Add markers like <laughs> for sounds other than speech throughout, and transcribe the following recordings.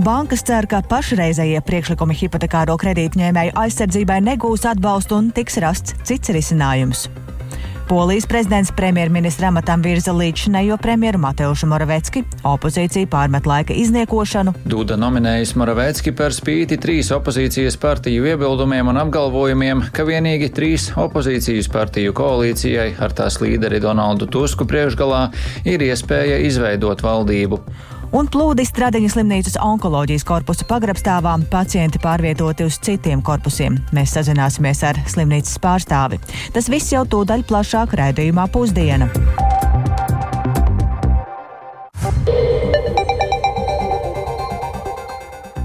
Bankas cer, ka pašreizējie priekšlikumi hipotekāro kredītņēmēju aizsardzībai negūs atbalstu un tiks rasts cits risinājums. Polijas prezidents premjerministra amatam virza līdzinējo premjeru Mateušu Moravecki, opozīcija pārmet laika izniekošanu. Duda nominējas Moravecki par spīti trīs opozīcijas partiju iebildumiem un apgalvojumiem, ka vienīgi trīs opozīcijas partiju koalīcijai ar tās līderi Donaldu Tusku priekšgalā ir iespēja izveidot valdību un plūdi Stradiņas slimnīcas onkoloģijas korpusa pagrabstāvā pacienti pārvietoti uz citiem korpusiem. Mēs sazināsimies ar slimnīcas pārstāvi. Tas viss jau tūdaļ plašāk raidījumā pusdiena.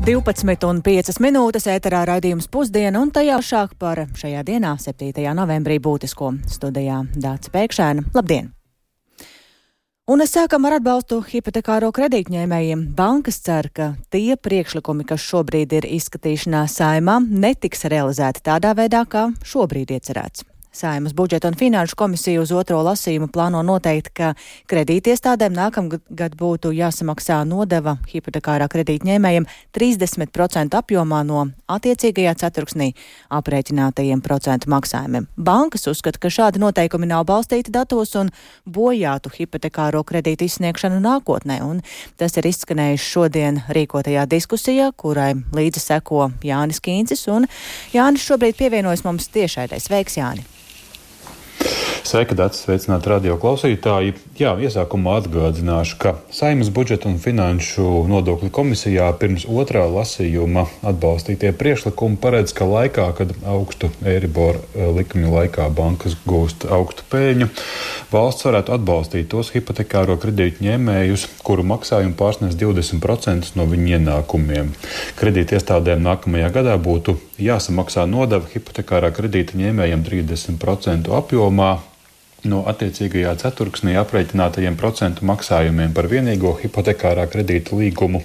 Divpadsmit un piecas minūtes ēterā raidījums pusdiena un tajā šāk par šajā dienā, 7. novembrī, būtisko studijā Dācis Pēkšēna. Labdien! Un es sākam ar atbalstu hipotekāro kredītņēmējiem. Bankas cer, ka tie priekšlikumi, kas šobrīd ir izskatīšanā saimā, netiks realizēti tādā veidā, kā šobrīd iecerēts. Saimas budžeta un finanšu komisija uz otro lasījumu plāno noteikt, ka kredītiestādēm nākamgad būtu jāsamaksā nodeva hipotekārā kredītņēmējiem 30% apjomā no attiecīgajā ceturksnī aprēķinātajiem procentu maksājumiem. Bankas uzskata, ka šādi noteikumi nav balstīti datos un bojātu hipotekāro kredītu izsniegšanu nākotnē, un tas ir izskanējis šodien rīkotajā diskusijā, kurai līdzi seko Jānis Kīncis, un Jānis šobrīd pievienojas mums tiešaidais. Sveiks, Jāni! Sveika, Dārts, sveicināti radio klausītāji. Jā, iesākumā atgādināšu, ka Saimnes budžeta un finanšu nodokļu komisijā pirms otrā lasījuma atbalstītie priekšlikumi paredz, ka laikā, kad augstu Eiriboru eh, likmju laikā bankas gūst augstu pēļņu, valsts varētu atbalstīt tos hipotekāro kredītu ņēmējus, kuru maksājumi pārsniedz 20% no viņu ienākumiem. Kredīti iestādēm nākamajā gadā būtu jāsamaksā nodeva hipotekārā kredīta ņēmējiem 30% apjomā no attiecīgajā ceturksnī aprēķinātajiem procentu maksājumiem par vienīgo hipotekārā kredīta līgumu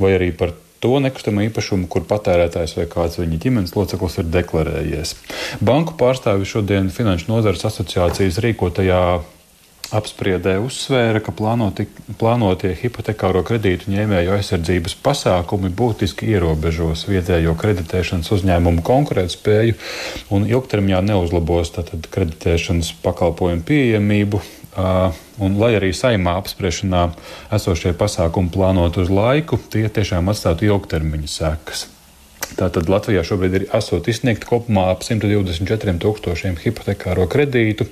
vai arī par to nekustamo īpašumu, kur patērētājs vai kāds viņa ģimenes loceklis ir deklarējies. Banku pārstāvi šodien Finanšu nozares asociācijas rīkotajā apspriedē uzsvēra, ka plānoti, plānotie hipotekāro kredītu ņēmēju aizsardzības pasākumi būtiski ierobežos vietējo kreditēšanas uzņēmumu konkurētspēju un ilgtermiņā neuzlabos tātad kreditēšanas pakalpojumu pieejamību. Uh, un, lai arī saimā apspriešanā esošie pasākumi plānot uz laiku, tie tiešām atstātu ilgtermiņa sekas. Tātad Latvijā šobrīd ir esot izsniegti kopumā ap 124 tūkstošiem hipotekāro kredītu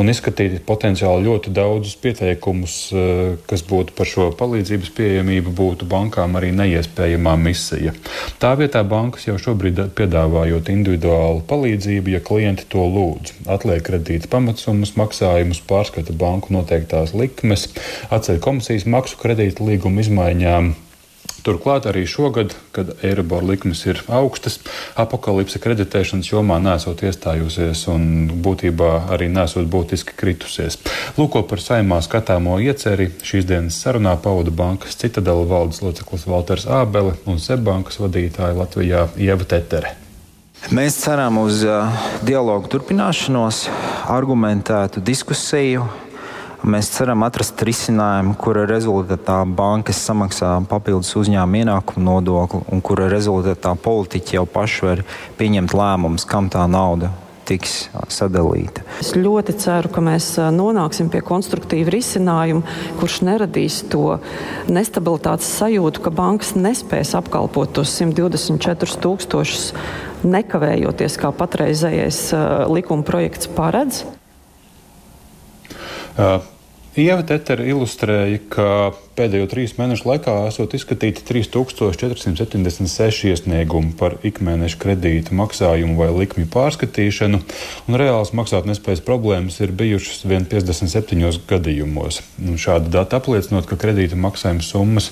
un izskatīti potenciāli ļoti daudzus pieteikumus, eh, kas būtu par šo palīdzības pieejamību, būtu bankām arī neiespējamā misija. Tā vietā bankas jau šobrīd piedāvājot individuālu palīdzību, ja klienti to lūdz. Atliek kredītas pamatsummas, maksājumus, pārskata banku noteiktās likmes, atceļ komisijas maksu kredīta līguma izmaiņām Turklāt arī šogad, kad Eirobor likmes ir augstas, apakalipse kreditēšanas jomā nesot iestājusies un būtībā arī nesot būtiski kritusies. Lūko par saimā skatāmo ieceri šīs dienas sarunā pauda bankas citadela valdes loceklis Valters Ābele un Sebbankas vadītāja Latvijā Ieva Tetere. Mēs ceram uz dialogu turpināšanos, argumentētu diskusiju, Mēs ceram atrast risinājumu, kura rezultātā bankas samaksā papildus uzņēmuma ienākumu nodokli, un kura rezultātā politiķi jau paši var pieņemt lēmumus, kam tā nauda tiks sadalīta. Es ļoti ceru, ka mēs nonāksim pie konstruktīva risinājuma, kurš neradīs to nestabilitātes sajūtu, ka bankas nespēs apkalpot tos 124 tūkstošus nekavējoties, kā patreizējais likuma projekts paredz. Ieva Tetera ilustrēja, ka pēdējo trīs mēnešu laikā esot izskatīti 3476 iesniegumi par ikmēneša kredīta maksājumu vai likmju pārskatīšanu, un reāls maksātnespējas problēmas ir bijušas vien 57 gadījumos. Un šādi dati apliecinot, ka kredīta maksājuma summas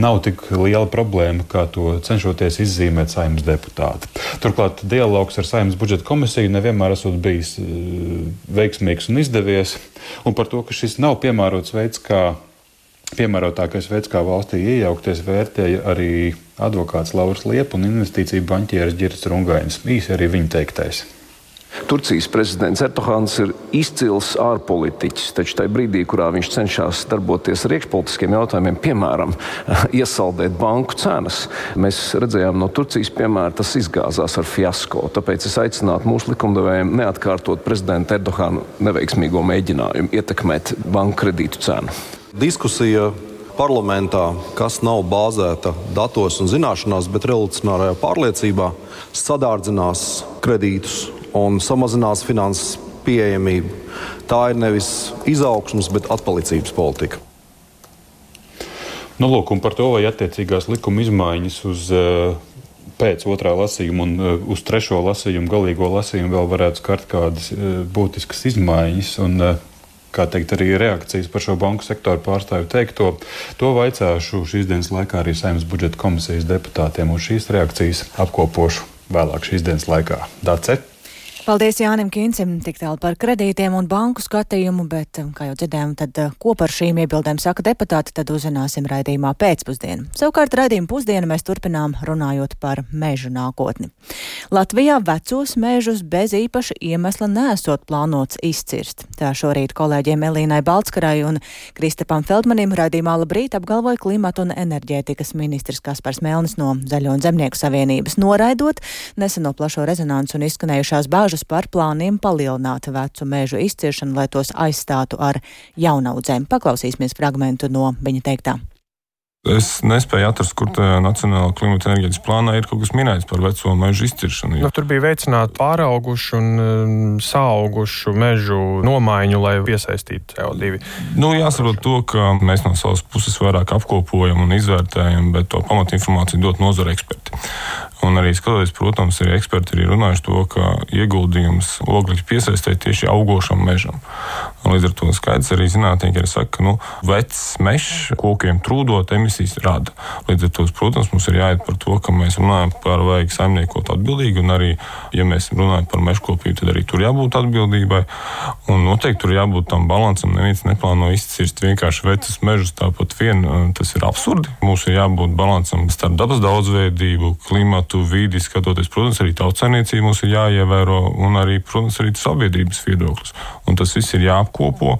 nav tik liela problēma, kā to cenšoties izzīmēt saimnes deputāti. Turklāt dialogs ar saimnes budžeta komisiju nevienmēr esot bijis eh, veiksmīgs un izdevies, un par to, ka šis nav piemērots veids, kā Piemērotākais veids, kā valstī iejaukties, vērtēja arī advokāts Lauris Liepa un investīciju banķieris Girts Rungainis. Īsi arī viņa teiktais. Turcijas prezidents Erdoğans ir izcils ārpolitiķis, taču tajā brīdī, kurā viņš cenšas darboties ar iekšpolitiskiem jautājumiem, piemēram, <laughs> iesaldēt banku cenas, mēs redzējām no Turcijas piemēra, tas izgāzās ar fiasko. Tāpēc es aicinātu mūsu likumdevējiem neatkārtot prezidenta Erdogana neveiksmīgo mēģinājumu ietekmēt banku kredītu cenu. Diskusija parlamentā, kas nav bāzēta datos un zināšanās, bet revolucionārajā pārliecībā, sadārdzinās kredītus un samazinās finanses pieejamību. Tā ir nevis izaugsmas, bet atpalicības politika. Nu, lūk, par to, vai attiecīgās likuma izmaiņas uz uh, pēc otrā lasījuma un uh, uz trešo lasījumu, galīgo lasījumu vēl varētu skart kādas uh, būtiskas izmaiņas. Un, kā teikt, arī reakcijas par šo banku sektoru pārstāvju teikto. To vaicāšu šīs dienas laikā arī Saimnes budžeta komisijas deputātiem, un šīs reakcijas apkopošu vēlāk šīs dienas laikā. Dace! Paldies Jānim Kīncim tik tālu par kredītiem un banku skatījumu, bet, um, kā jau dzirdējām, tad uh, ko par šīm iebildēm saka deputāti, tad uzzināsim raidījumā pēcpusdienu. Savukārt raidījuma pusdienu mēs turpinām runājot par mežu nākotni. Latvijā vecos mežus bez īpaša iemesla nesot plānots izcirst. Tā šorīt kolēģiem Elīnai Balskarai un Kristapam Feldmanim raidījumā labrīt apgalvoja klimata un enerģētikas ministrs Kaspars Melnis no Zaļo un Zemnieku savienības, noraidot neseno plašo rezonansu un izskanējušās bāžas bažas par plāniem palielināt vecu mežu izciršanu, lai tos aizstātu ar jaunaudzēm. Paklausīsimies fragmentu no viņa teiktā. Es nespēju atrast, kur tajā Nacionālajā klimata enerģētikas plānā ir kaut kas minēts par veco mežu izciršanu. Nu, tur bija veicināta pāraugušu un um, saugušu mežu nomaiņu, lai piesaistītu CO2. Nu, jāsaprot to, ka mēs no savas puses vairāk apkopojam un izvērtējam, bet to pamatinformāciju dot nozara eksperti. Un arī skatoties, protams, arī eksperti ir runājuši to, ka ieguldījums oglekļa piesaistē tieši augošam mežam. Un līdz ar to skaidrs arī zinātnieki arī saka, ka nu, vecs mežs kokiem trūdot emisijas rada. Līdz ar to, protams, mums ir jāiet par to, ka mēs runājam par vajag saimniekot atbildīgi, un arī, ja mēs runājam par mežkopību, tad arī tur jābūt atbildībai. Un noteikti tur jābūt tam balansam. Neviens neplāno izcirst vienkārši vecus mežus tāpat vien. Tas ir absurdi. Mums ir jābūt balansam starp dabas daudzveidību, klimatu vidi skatoties, protams, arī tautsēmniecība mums ir jāievēro, un arī, protams, arī sabiedrības viedoklis. Un tas viss ir jāapkopo.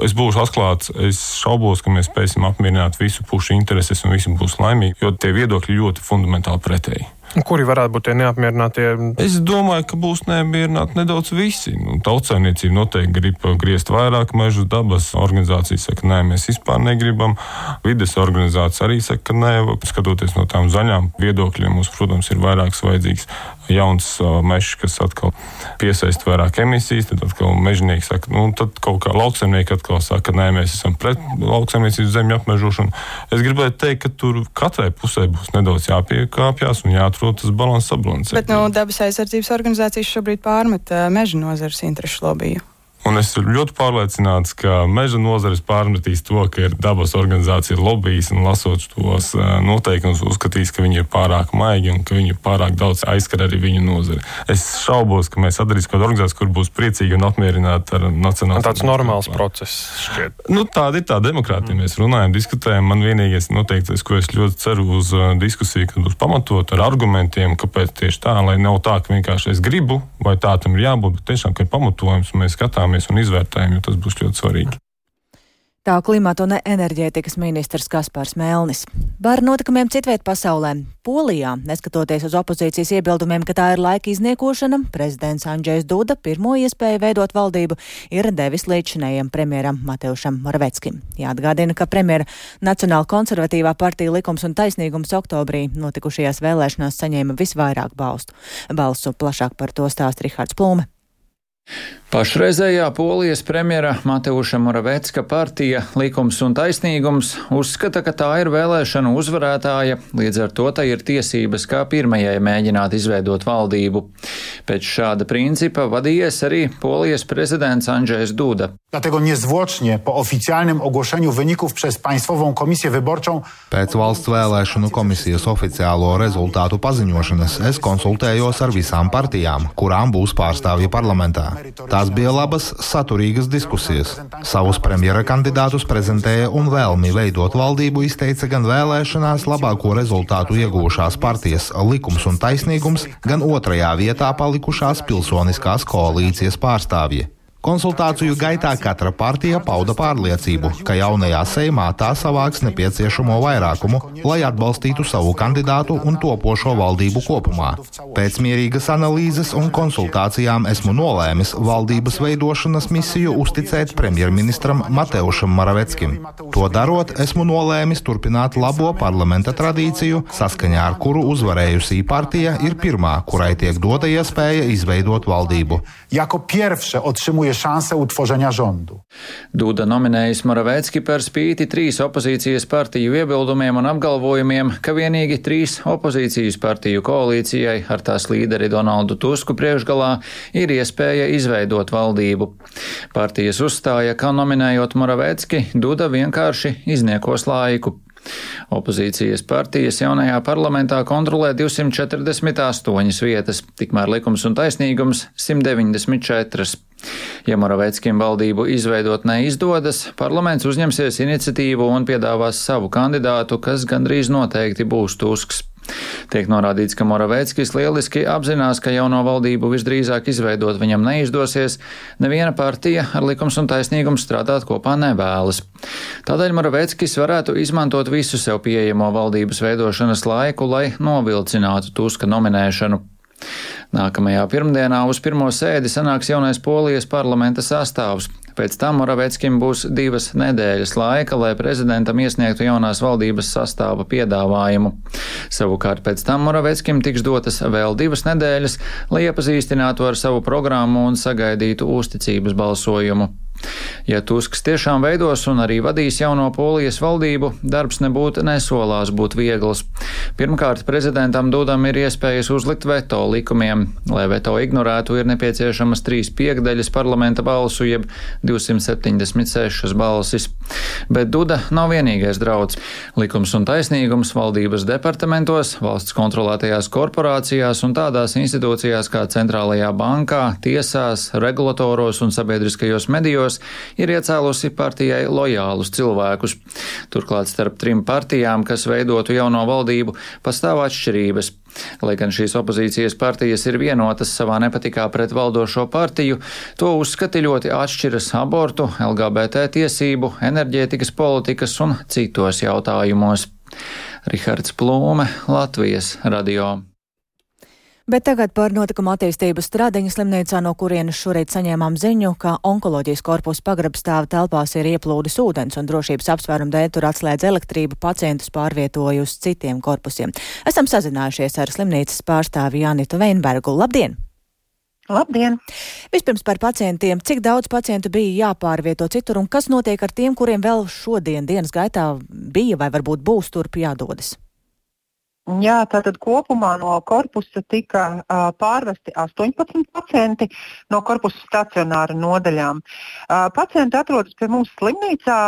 Es būšu atklāts, es šaubos, ka mēs spēsim apmierināt visu pušu intereses un visi būs laimīgi, jo tie viedokļi ļoti fundamentāli pretēji. Kuri varētu būt tie neapmierinātie? Es domāju, ka būs neapmierināti nedaudz visi. Nu, Tautsēmniecība noteikti grib griezt vairāk mežu, dabas organizācijas saka, nē, mēs vispār negribam. Vides organizācija arī saka, ka nē, skatoties no tām zaļām viedokļiem, mums, protams, ir vairākas vajadzīgas jauns mežs, kas atkal piesaista vairāk emisijas. Tad atkal mežonieki saka, nu, tad kaut kā lauksaimnieki atkal saka, nē, mēs esam pret lauksaimniecības zemju apmežošanu. Es gribētu teikt, ka tur katrai pusē būs nedaudz jāpiekāpjas un jāatrod tas balans sabalansē. Bet no nu, dabas aizsardzības organizācijas šobrīd pārmet meža nozares interešu lobiju. Un es esmu ļoti pārliecināts, ka meža nozares pārmetīs to, ka ir dabas organizācija lobbyis un lasot tos noteikumus, uzskatīs, ka viņi ir pārāk maigi un ka viņi pārāk daudz aizskar arī viņu nozari. Es šaubos, ka mēs atradīsim kādu organizāciju, kur būs priecīgi un apmierināti ar nacionālo. Tāds normāls process šķiet. Nu, tāda ir tā demokrātija. Mm. Mēs runājam, diskutējam. Man vienīgais noteiktais, ko es ļoti ceru uz diskusiju, kad būs pamatot ar argumentiem, kāpēc tieši tā, lai nav tā, ka vienkārši es gribu vai tā tam ir jābūt, bet tiešām, ka ir pamatojums un mēs skatāmies skatāmies un izvērtējam, jo tas būs ļoti svarīgi. Tā klimata un enerģētikas ministrs Kaspars Melnis. Par notikumiem citviet pasaulē. Polijā, neskatoties uz opozīcijas iebildumiem, ka tā ir laika izniekošana, prezidents Andrzejs Duda pirmo iespēju veidot valdību ir devis līdzinējiem premjeram Mateušam Moraveckim. Jāatgādina, ka premjera Nacionāla konservatīvā partija likums un taisnīgums oktobrī notikušajās vēlēšanās saņēma visvairāk balstu. Balsu plašāk par to stāst Rihards Plūme. Pašreizējā polijas premjera Mateuša Moravecka partija Likums un taisnīgums uzskata, ka tā ir vēlēšanu uzvarētāja, līdz ar to tai ir tiesības kā pirmajai mēģināt izveidot valdību. Pēc šāda principa vadījies arī polijas prezidents Andrzejs Duda. Dlatego niezwłocznie po oficjalnym ogłoszeniu wyników przez Państwową Komisję Wyborczą Pēc valsts vēlēšanu komisijas oficiālo rezultātu paziņošanas es konsultējos ar visām partijām, kurām būs pārstāvji parlamentā. Tās bija labas, saturīgas diskusijas. Savus premjera kandidātus prezentēja un vēlmi veidot valdību izteica gan vēlēšanās labāko rezultātu iegūšās partijas likums un taisnīgums, gan otrajā vietā palikušās pilsoniskās koalīcijas pārstāvji. Konsultāciju gaitā katra partija pauda pārliecību, ka jaunajā Seimā tā savāks nepieciešamo vairākumu, lai atbalstītu savu kandidātu un topošo valdību kopumā. Pēc mierīgas analīzes un konsultācijām esmu nolēmis valdības veidošanas misiju uzticēt premjerministram Mateušam Maraveckim. To darot, esmu nolēmis turpināt labo parlamenta tradīciju, saskaņā ar kuru uzvarējusī partija ir pirmā, kurai tiek dota iespēja izveidot valdību. Jako pierwsze otrzymuje szansę utworzenia rządu. Duda nominējis Moravēcki par spīti trīs opozīcijas partiju iebildumiem un apgalvojumiem, ka vienīgi trīs opozīcijas partiju koalīcijai ar tās līderi Donaldu Tusku priekšgalā ir iespēja izveidot valdību. Partijas uzstāja, ka nominējot Moravēcki, Duda vienkārši izniekos laiku. Opozīcijas partijas jaunajā parlamentā kontrolē 248 vietas, tikmēr likums un taisnīgums 194. Ja Moraveckim valdību izveidot neizdodas, parlaments uzņemsies iniciatīvu un piedāvās savu kandidātu, kas gandrīz noteikti būs Tusks. Tiek norādīts, ka Moravēckis lieliski apzinās, ka jauno valdību visdrīzāk izveidot viņam neizdosies, neviena partija ar likums un taisnīgumu strādāt kopā nevēlas. Tādēļ Moravēckis varētu izmantot visu sev pieejamo valdības veidošanas laiku, lai novilcinātu Tuska nominēšanu. Nākamajā pirmdienā uz pirmo sēdi sanāks jaunais Polijas parlamenta sastāvs. Pēc tam Moraveckim būs divas nedēļas laika, lai prezidentam iesniegtu jaunās valdības sastāva piedāvājumu. Savukārt pēc tam Moraveckim tiks dotas vēl divas nedēļas, lai iepazīstinātu ar savu programmu un sagaidītu uzticības balsojumu. Ja Tusks tiešām veidos un arī vadīs jauno polijas valdību, darbs nebūtu nesolās būt viegls. Pirmkārt, prezidentam Dudam ir iespējas uzlikt veto likumiem. Lai veto ignorētu, ir nepieciešamas trīs piekdaļas parlamenta balsu, jeb 276 balsis. Bet Duda nav vienīgais drauds. Likums un taisnīgums valdības departamentos, valsts kontrolētajās korporācijās un tādās institūcijās kā Centrālajā bankā, tiesās, regulatoros un sabiedriskajos medijos gados ir iecēlusi partijai lojālus cilvēkus. Turklāt starp trim partijām, kas veidotu jauno valdību, pastāv atšķirības. Lai gan šīs opozīcijas partijas ir vienotas savā nepatikā pret valdošo partiju, to uzskati ļoti atšķiras abortu, LGBT tiesību, enerģētikas politikas un citos jautājumos. Rihards Plūme, Latvijas radio. Bet tagad par notikumu attīstību Stradiņa slimnīcā, no kurienes šorīt saņēmām ziņu, ka onkoloģijas korpusa pagrabstāva telpās ir ieplūdis ūdens un drošības apsvērumu dēļ tur atslēdz elektrību pacientus pārvietoju uz citiem korpusiem. Esam sazinājušies ar slimnīcas pārstāvi Jānitu Veinbergu. Labdien! Labdien! Vispirms par pacientiem. Cik daudz pacientu bija jāpārvieto citur un kas notiek ar tiem, kuriem vēl šodien dienas gaitā bija vai varbūt būs turp jādodas? Jā, tātad kopumā no korpusa tika uh, pārvesti 18 pacienti no korpusa stacionāra nodaļām. Uh, pacienti atrodas pie mums slimnīcā,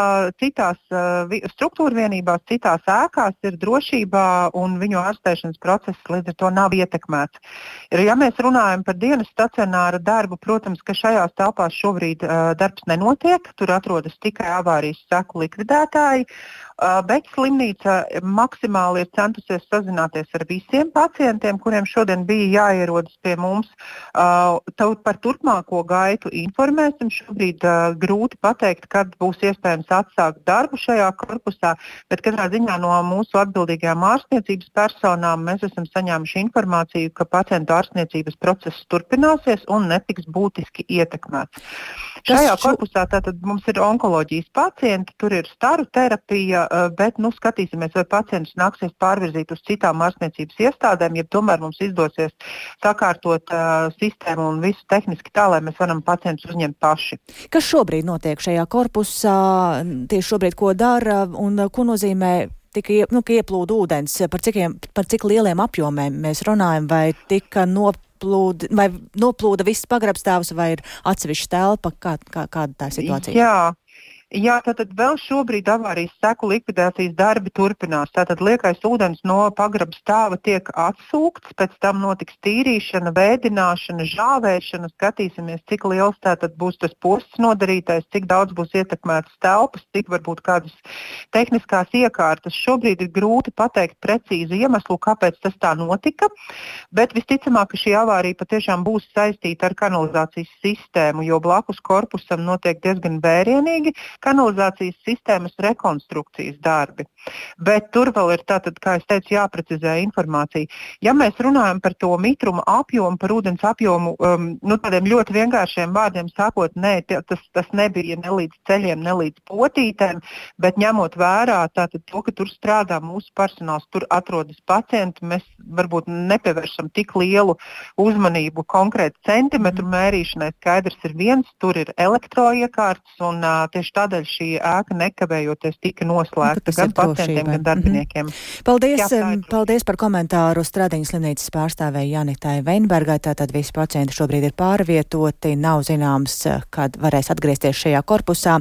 citās uh, struktūra vienībās, citās ēkās ir drošībā un viņu ārstēšanas process līdz ar to nav ietekmēts. Ja mēs runājam par dienas stacionāra darbu, protams, ka šajās telpās šobrīd uh, darbs nenotiek, tur atrodas tikai avārijas seku likvidētāji. Bet slimnīca maksimāli ir centusies sazināties ar visiem pacientiem, kuriem šodien bija jāierodas pie mums. Uh, par turpmāko gaitu informēsim. Šobrīd grūti pateikt, kad būs iespējams atsākt darbu šajā korpusā, bet katrā ziņā no mūsu atbildīgajām ārstniecības personām mēs esam saņēmuši informāciju, ka pacientu ārstniecības process turpināsies un netiks būtiski ietekmēts. Šajā korpusā tātad mums ir onkoloģijas pacienti, tur ir staru terapija, bet nu, skatīsimies, vai pacientus nāksies pārvirzīt uz citām ārstniecības iestādēm, ja tomēr mums izdosies sakārtot uh, sistēmu un visu tehniski tā, lai mēs varam pacientus uzņemt paši. Kas šobrīd notiek šajā korpusā, tieši šobrīd ko dara un ko nozīmē tika nu, ieplūda ūdens, par, cikiem, par cik lieliem apjomiem mēs runājam, vai tika nop, noplūda, vai noplūda viss pagrabstāvs, vai ir atsevišķa telpa? Kā, kā, kāda tā situācija? Jā. Jā, tātad vēl šobrīd avārijas seku likvidācijas darbi turpinās. Tātad liekais ūdens no pagraba stāva tiek atsūkts, pēc tam notiks tīrīšana, vēdināšana, žāvēšana. Skatīsimies, cik liels tātad būs tas posts nodarītais, cik daudz būs ietekmētas telpas, cik varbūt kādas tehniskās iekārtas. Šobrīd ir grūti pateikt precīzu iemeslu, kāpēc tas tā notika, bet visticamāk, ka šī avārija patiešām būs saistīta ar kanalizācijas sistēmu, jo blakus korpusam notiek diezgan vērienīgi kanalizācijas sistēmas rekonstrukcijas darbi. Bet tur vēl ir tātad, kā es teicu, jāprecizē informācija. Ja mēs runājam par to mitruma apjomu, par ūdens apjomu, um, nu, tādiem ļoti vienkāršiem vārdiem sakot, nē, tas, tas nebija ne līdz ceļiem, ne līdz potītēm, bet ņemot vērā tātad, to, ka tur strādā mūsu personāls, tur atrodas pacienti, mēs varbūt nepievēršam tik lielu uzmanību konkrēti centimetru mm. mērīšanai. Skaidrs ir viens, tur ir elektroiekārtas un uh, tieši tādēļ šī ēka nekavējoties tika noslēgta nu, gan pacientiem, gan mhm. darbiniekiem. Mm -hmm. Paldies, Jā, paldies par komentāru Stradiņas slimnīcas pārstāvēja Janitai Veinbergai. Tātad visi pacienti šobrīd ir pārvietoti, nav zināms, kad varēs atgriezties šajā korpusā,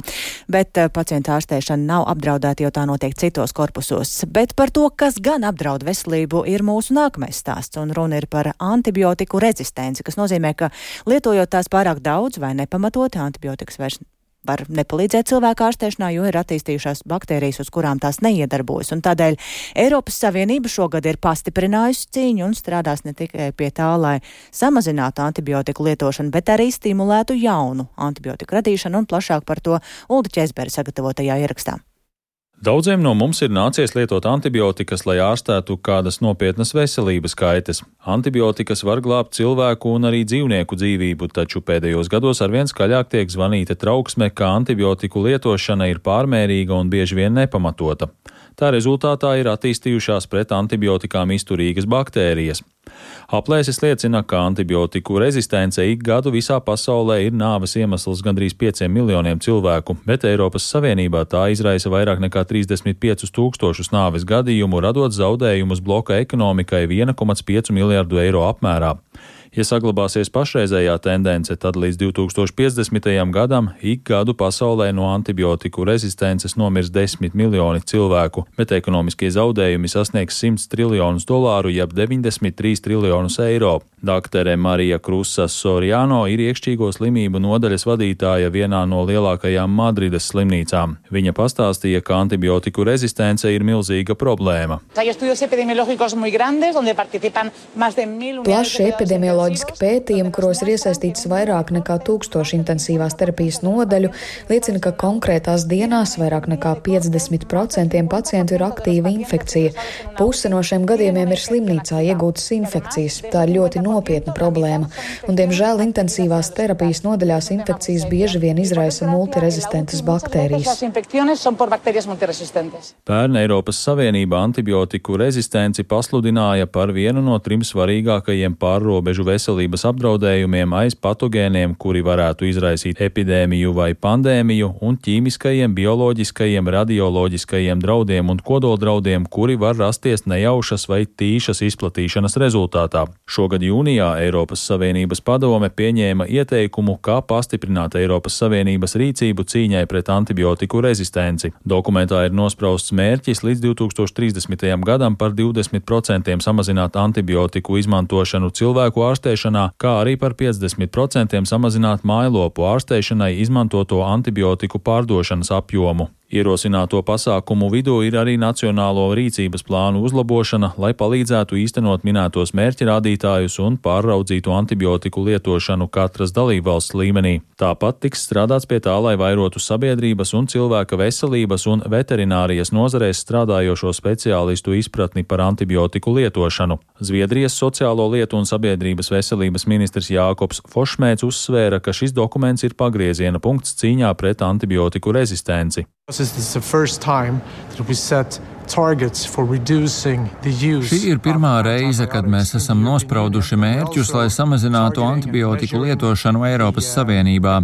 bet pacientu ārstēšana nav apdraudēta, jo tā notiek citos korpusos. Bet par to, kas gan apdraud veselību, ir mūsu nākamais stāsts, un runa ir par antibiotiku rezistenci, kas nozīmē, ka lietojot tās pārāk daudz vai nepamatoti antibiotikas vairs var nepalīdzēt cilvēku ārstēšanā, jo ir attīstījušās baktērijas, uz kurām tās neiedarbojas. Un tādēļ Eiropas Savienība šogad ir pastiprinājusi cīņu un strādās ne tikai pie tā, lai samazinātu antibiotiku lietošanu, bet arī stimulētu jaunu antibiotiku radīšanu un plašāk par to Ulda Česbera sagatavotajā ierakstā. Daudziem no mums ir nācies lietot antibiotikas, lai ārstētu kādas nopietnas veselības kaitas. Antibiotikas var glābt cilvēku un arī dzīvnieku dzīvību, taču pēdējos gados arvien skaļāk tiek zvanīta trauksme, ka antibiotiku lietošana ir pārmērīga un bieži vien nepamatota. Tā rezultātā ir attīstījušās pret antibiotikām izturīgas baktērijas. Aplēses liecina, ka antibiotiku rezistence ik gadu visā pasaulē ir nāves iemesls gandrīz 5 miljoniem cilvēku, bet Eiropas Savienībā tā izraisa vairāk nekā 35 tūkstošus nāves gadījumu, radot zaudējumus bloka ekonomikai 1,5 miljārdu eiro apmērā. Ja saglabāsies pašreizējā tendence, tad līdz 2050. gadam ik gadu pasaulē no antibiotiku rezistences nomirs 10 miljoni cilvēku, bet ekonomiskie zaudējumi sasniegs 100 triljonus dolāru, jeb 93 triljonus eiro. Daktere Marija Krusas Soriano ir iekšķīgo slimību nodaļas vadītāja vienā no lielākajām Madrides slimnīcām. Viņa pastāstīja, ka antibiotiku rezistence ir milzīga problēma. Plašs epidemioloģisks epidemioloģiski pētījumi, kuros ir iesaistīts vairāk nekā tūkstoši intensīvās terapijas nodaļu, liecina, ka konkrētās dienās vairāk nekā 50% pacientu ir aktīva infekcija. Puse no šiem gadījumiem ir slimnīcā iegūtas infekcijas. Tā ir ļoti nopietna problēma. Un, diemžēl intensīvās terapijas nodaļās infekcijas bieži vien izraisa multirezistentas baktērijas. Pērn Eiropas Savienība antibiotiku rezistenci pasludināja par vienu no trim svarīgākajiem pārrobežu veselības apdraudējumiem aiz patogēniem, kuri varētu izraisīt epidēmiju vai pandēmiju, un ķīmiskajiem, bioloģiskajiem, radioloģiskajiem draudiem un kodoldraudiem, kuri var rasties nejaušas vai tīšas izplatīšanas rezultātā. Šogad jūnijā Eiropas Savienības padome pieņēma ieteikumu, kā pastiprināt Eiropas Savienības rīcību cīņai pret antibiotiku rezistenci. Dokumentā ir nosprausts mērķis līdz 2030. gadam par 20% samazināt antibiotiku izmantošanu cilvēku ārstēšanā ārstēšanā, kā arī par 50% samazināt mājlopu ārstēšanai izmantoto antibiotiku pārdošanas apjomu. Ierosināto pasākumu vidū ir arī Nacionālo rīcības plānu uzlabošana, lai palīdzētu īstenot minētos mērķirādītājus un pārraudzītu antibiotiku lietošanu katras dalībvalsts līmenī. Tāpat tiks strādāts pie tā, lai vairotu sabiedrības un cilvēka veselības un veterinārijas nozarēs strādājošo speciālistu izpratni par antibiotiku lietošanu. Zviedrijas sociālo lietu un sabiedrības veselības ministrs Jākops Fošmēts uzsvēra, ka šis dokuments ir pagrieziena punkts cīņā pret antibiotiku rezistenci. This is the first time that we set Šī ir pirmā reize, kad mēs esam nosprauduši mērķus, lai samazinātu antibiotiku lietošanu Eiropas Savienībā.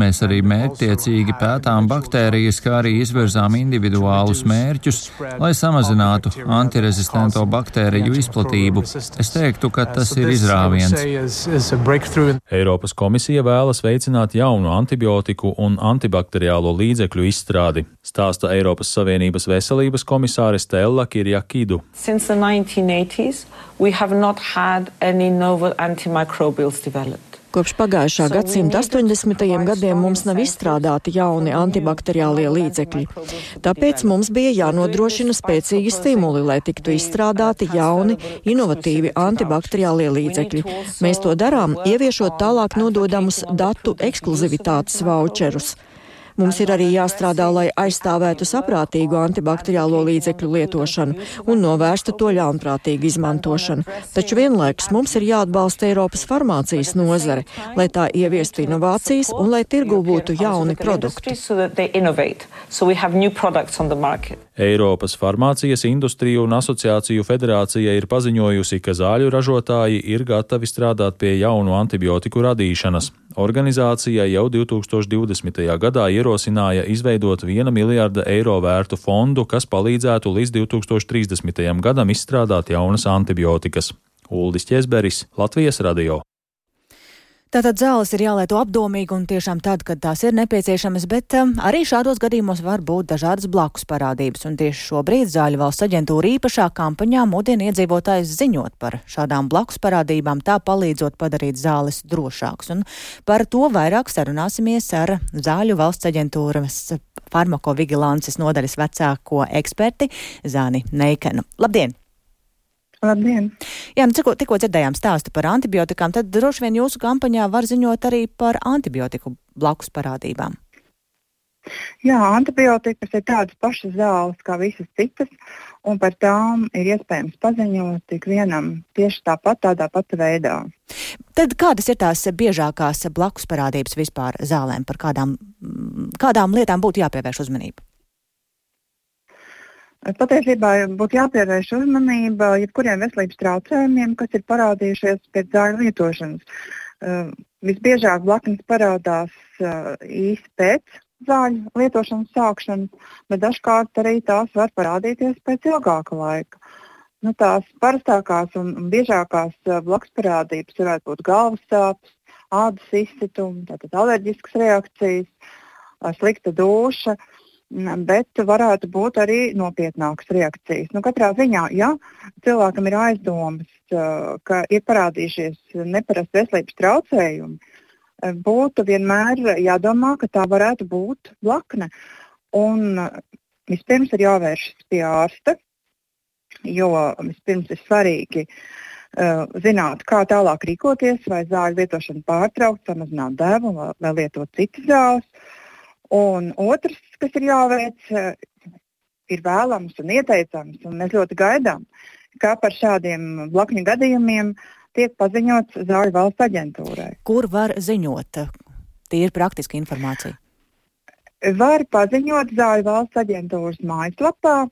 Mēs arī mērķtiecīgi pētām baktērijas, kā arī izvirzām individuālus mērķus, lai samazinātu antirezistento baktēriju izplatību. Es teiktu, ka tas ir izrāviens. Eiropas komisija vēlas veicināt jaunu antibiotiku un antibakteriālo līdzekļu izstrādi, stāsta Eiropas Savienības veselības komisārs komisāre Stella Kirjakidu. Since the 1980s, we have not had any novel antimicrobials developed. Kopš pagājušā gadsimta 80. gadiem mums nav izstrādāti jauni antibakteriālie līdzekļi. Tāpēc mums bija jānodrošina spēcīgi stimuli, lai tiktu izstrādāti jauni, inovatīvi antibakteriālie līdzekļi. Mēs to darām, ieviešot tālāk nododamus datu ekskluzivitātes voucherus. Mums ir arī jāstrādā, lai aizstāvētu saprātīgu antibakteriālo līdzekļu lietošanu un novērstu to ļaunprātīgu izmantošanu. Taču vienlaikus mums ir jāatbalsta Eiropas farmācijas nozare, lai tā ieviestu inovācijas un lai tirgu būtu jauni produkti. Eiropas farmācijas industriju un asociāciju federācija ir paziņojusi, ka zāļu ražotāji ir gatavi strādāt pie jaunu antibiotiku radīšanas. Organizācija jau 2020. gadā ierosināja izveidot 1 miljārda eiro vērtu fondu, kas palīdzētu līdz 2030. gadam izstrādāt jaunas antibiotikas. Uldis Česberis, Latvijas radio. Tātad zāles ir jālieto apdomīgi un tiešām tad, kad tās ir nepieciešamas, bet um, arī šādos gadījumos var būt dažādas blakus parādības. Un tieši šobrīd Zāļu valsts aģentūra īpašā kampaņā mudina iedzīvotājus ziņot par šādām blakus parādībām, tā palīdzot padarīt zāles drošākas. Un par to vairāk sarunāsimies ar Zāļu valsts aģentūras farmakovigilances nodaļas vecāko eksperti Zāni Neikenu. Labdien! Labdien! Jā, nu, tikko, tikko dzirdējām stāstu par antibiotikām, tad droši vien jūsu kampaņā var ziņot arī par antibiotiku blakus parādībām. Jā, antibiotikas ir tādas pašas zāles kā visas citas, un par tām ir iespējams paziņot ikvienam tieši tāpat, tādā pati veidā. Tad kādas ir tās biežākās blakus parādības vispār zālēm, par kādām, kādām lietām būtu jāpievērš uzmanība? Patiesībā būtu jāpievērš uzmanība jebkuriem veselības traucējumiem, kas ir parādījušies pēc zāļu lietošanas. Uh, visbiežāk blaknes parādās uh, īsi pēc zāļu lietošanas sākšanas, bet dažkārt arī tās var parādīties pēc ilgāka laika. Nu, tās parastākās un, biežākās uh, blakus parādības varētu būt galvas sāpes, ādas izsitumi, alerģiskas reakcijas, slikta duša. Uh, bet varētu būt arī nopietnākas reakcijas. Nu, katrā ziņā, ja cilvēkam ir aizdomas, ka ir parādījušies neparasti veselības traucējumi, būtu vienmēr jādomā, ka tā varētu būt blakne. Un vispirms ir jāvēršas pie ārsta, jo vispirms ir svarīgi uh, zināt, kā tālāk rīkoties, vai zāļu lietošanu pārtraukt, samazināt devu vai, lietot citas zāles. Un otrs, kas ir jāveic, eh, ir vēlams un ieteicams, un mēs ļoti gaidām, kā par šādiem blakņu gadījumiem tiek paziņots Zāļu valsts aģentūrai. Kur var ziņot? Tie ir praktiski informācija. Var paziņot Zāļu valsts aģentūras mājaslapā,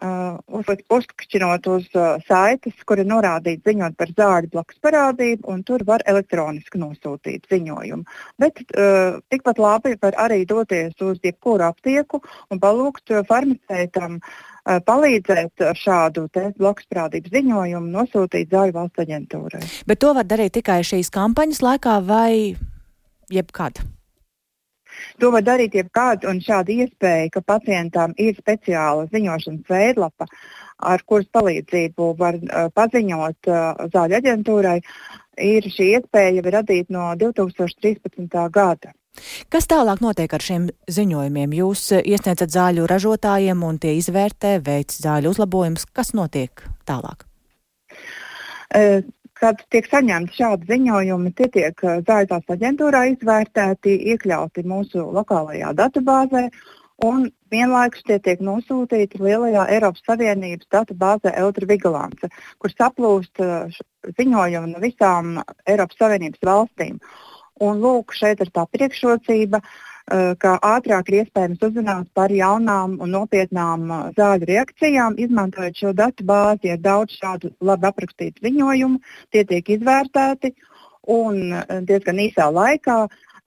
Uh, uzklikšķinot uz uh, saites, kur ir norādīts ziņot par zāļu blakus parādību, un tur var elektroniski nosūtīt ziņojumu. Bet uh, tikpat labi var arī doties uz jebkuru aptieku un palūgt farmaceitam uh, palīdzēt ar šādu blakus parādību ziņojumu nosūtīt zāļu valsts aģentūrai. Bet to var darīt tikai šīs kampaņas laikā vai jebkad? To var darīt jebkāds, un šāda iespēja, ka pacientam ir speciāla ziņošanas veidlapa, ar kuras palīdzību var uh, paziņot uh, zāļu aģentūrai, ir šī iespēja jau radīta no 2013. gada. Kas tālāk notiek ar šiem ziņojumiem? Jūs uh, iesniedzat zāļu ražotājiem un tie izvērtē, veic zāļu uzlabojumus. Kas notiek tālāk? Uh, Kad tiek saņemti šādi ziņojumi, tie tiek eh, zāļu aģentūrā izvērtēti, iekļauti mūsu lokālajā datubāzē, un vienlaikus tie tiek nosūtīti lielajā Eiropas Savienības datubāzē Eutrivigilance, kur saplūst eh, ziņojumi no visām Eiropas Savienības valstīm. Un lūk, šeit ir tā priekšrocība. Kā ātrāk ir iespējams uzzināt par jaunām un nopietnām zāļu reakcijām, izmantojot šo datu bāzi. Ir daudz šādu labi aprakstītu ziņojumu, tie tiek izvērtēti un diezgan īsā laikā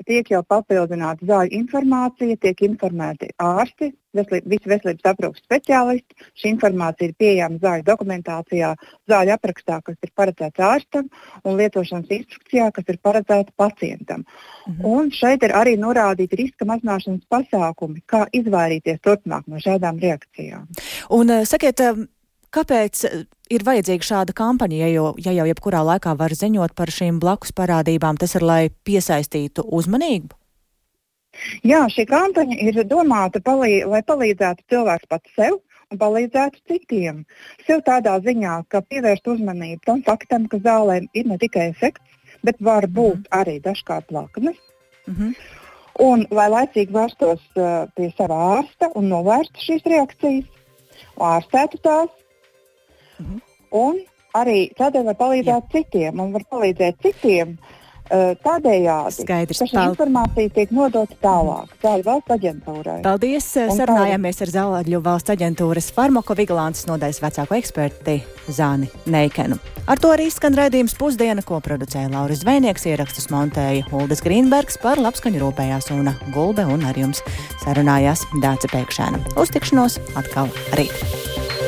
tiek jau papildināta zāļu informācija, tiek informēti ārsti, veselība, visi veselības aprūpas speciālisti. Šī informācija ir pieejama zāļu dokumentācijā, zāļu aprakstā, kas ir paredzēts ārstam, un lietošanas instrukcijā, kas ir paredzēta pacientam. Mhm. Un šeit ir arī norādīti riska mazināšanas pasākumi, kā izvairīties turpmāk no šādām reakcijām. Un, eh, sakiet, eh, kāpēc ir vajadzīga šāda kampaņa, ja jau, ja jau jebkurā laikā var ziņot par šīm blakus parādībām, tas ir, lai piesaistītu uzmanību? Jā, šī kampaņa ir domāta, palī lai palīdzētu cilvēks pats sev un palīdzētu citiem. Sev tādā ziņā, ka pievērst uzmanību tam faktam, ka zālēm ir ne tikai efekts, bet var būt mm -hmm. arī dažkārt laknes. Mm -hmm. Un, lai laicīgi vērstos uh, pie sava ārsta un novērstu šīs reakcijas, ārstētu tās, Mhm. Un arī tādēļ var palīdzēt Jā. citiem un var palīdzēt citiem. Uh, tādējādi Skaidrs, ka šī pal... informācija tiek nodota tālāk Zāļu valsts aģentūrai. Paldies! Un Sarunājāmies ar Zāļu valsts aģentūras farmakovigilants nodaļas vecāko eksperti Zāni Neikenu. Ar to arī skan raidījums pusdiena, ko producēja Lauris Zvēnieks, ierakstus montēja Uldas Grīnbergs par labskaņu rūpējās Una Gulbe un ar jums sarunājās Dāca Pēkšēna. Uz tikšanos atkal rīt!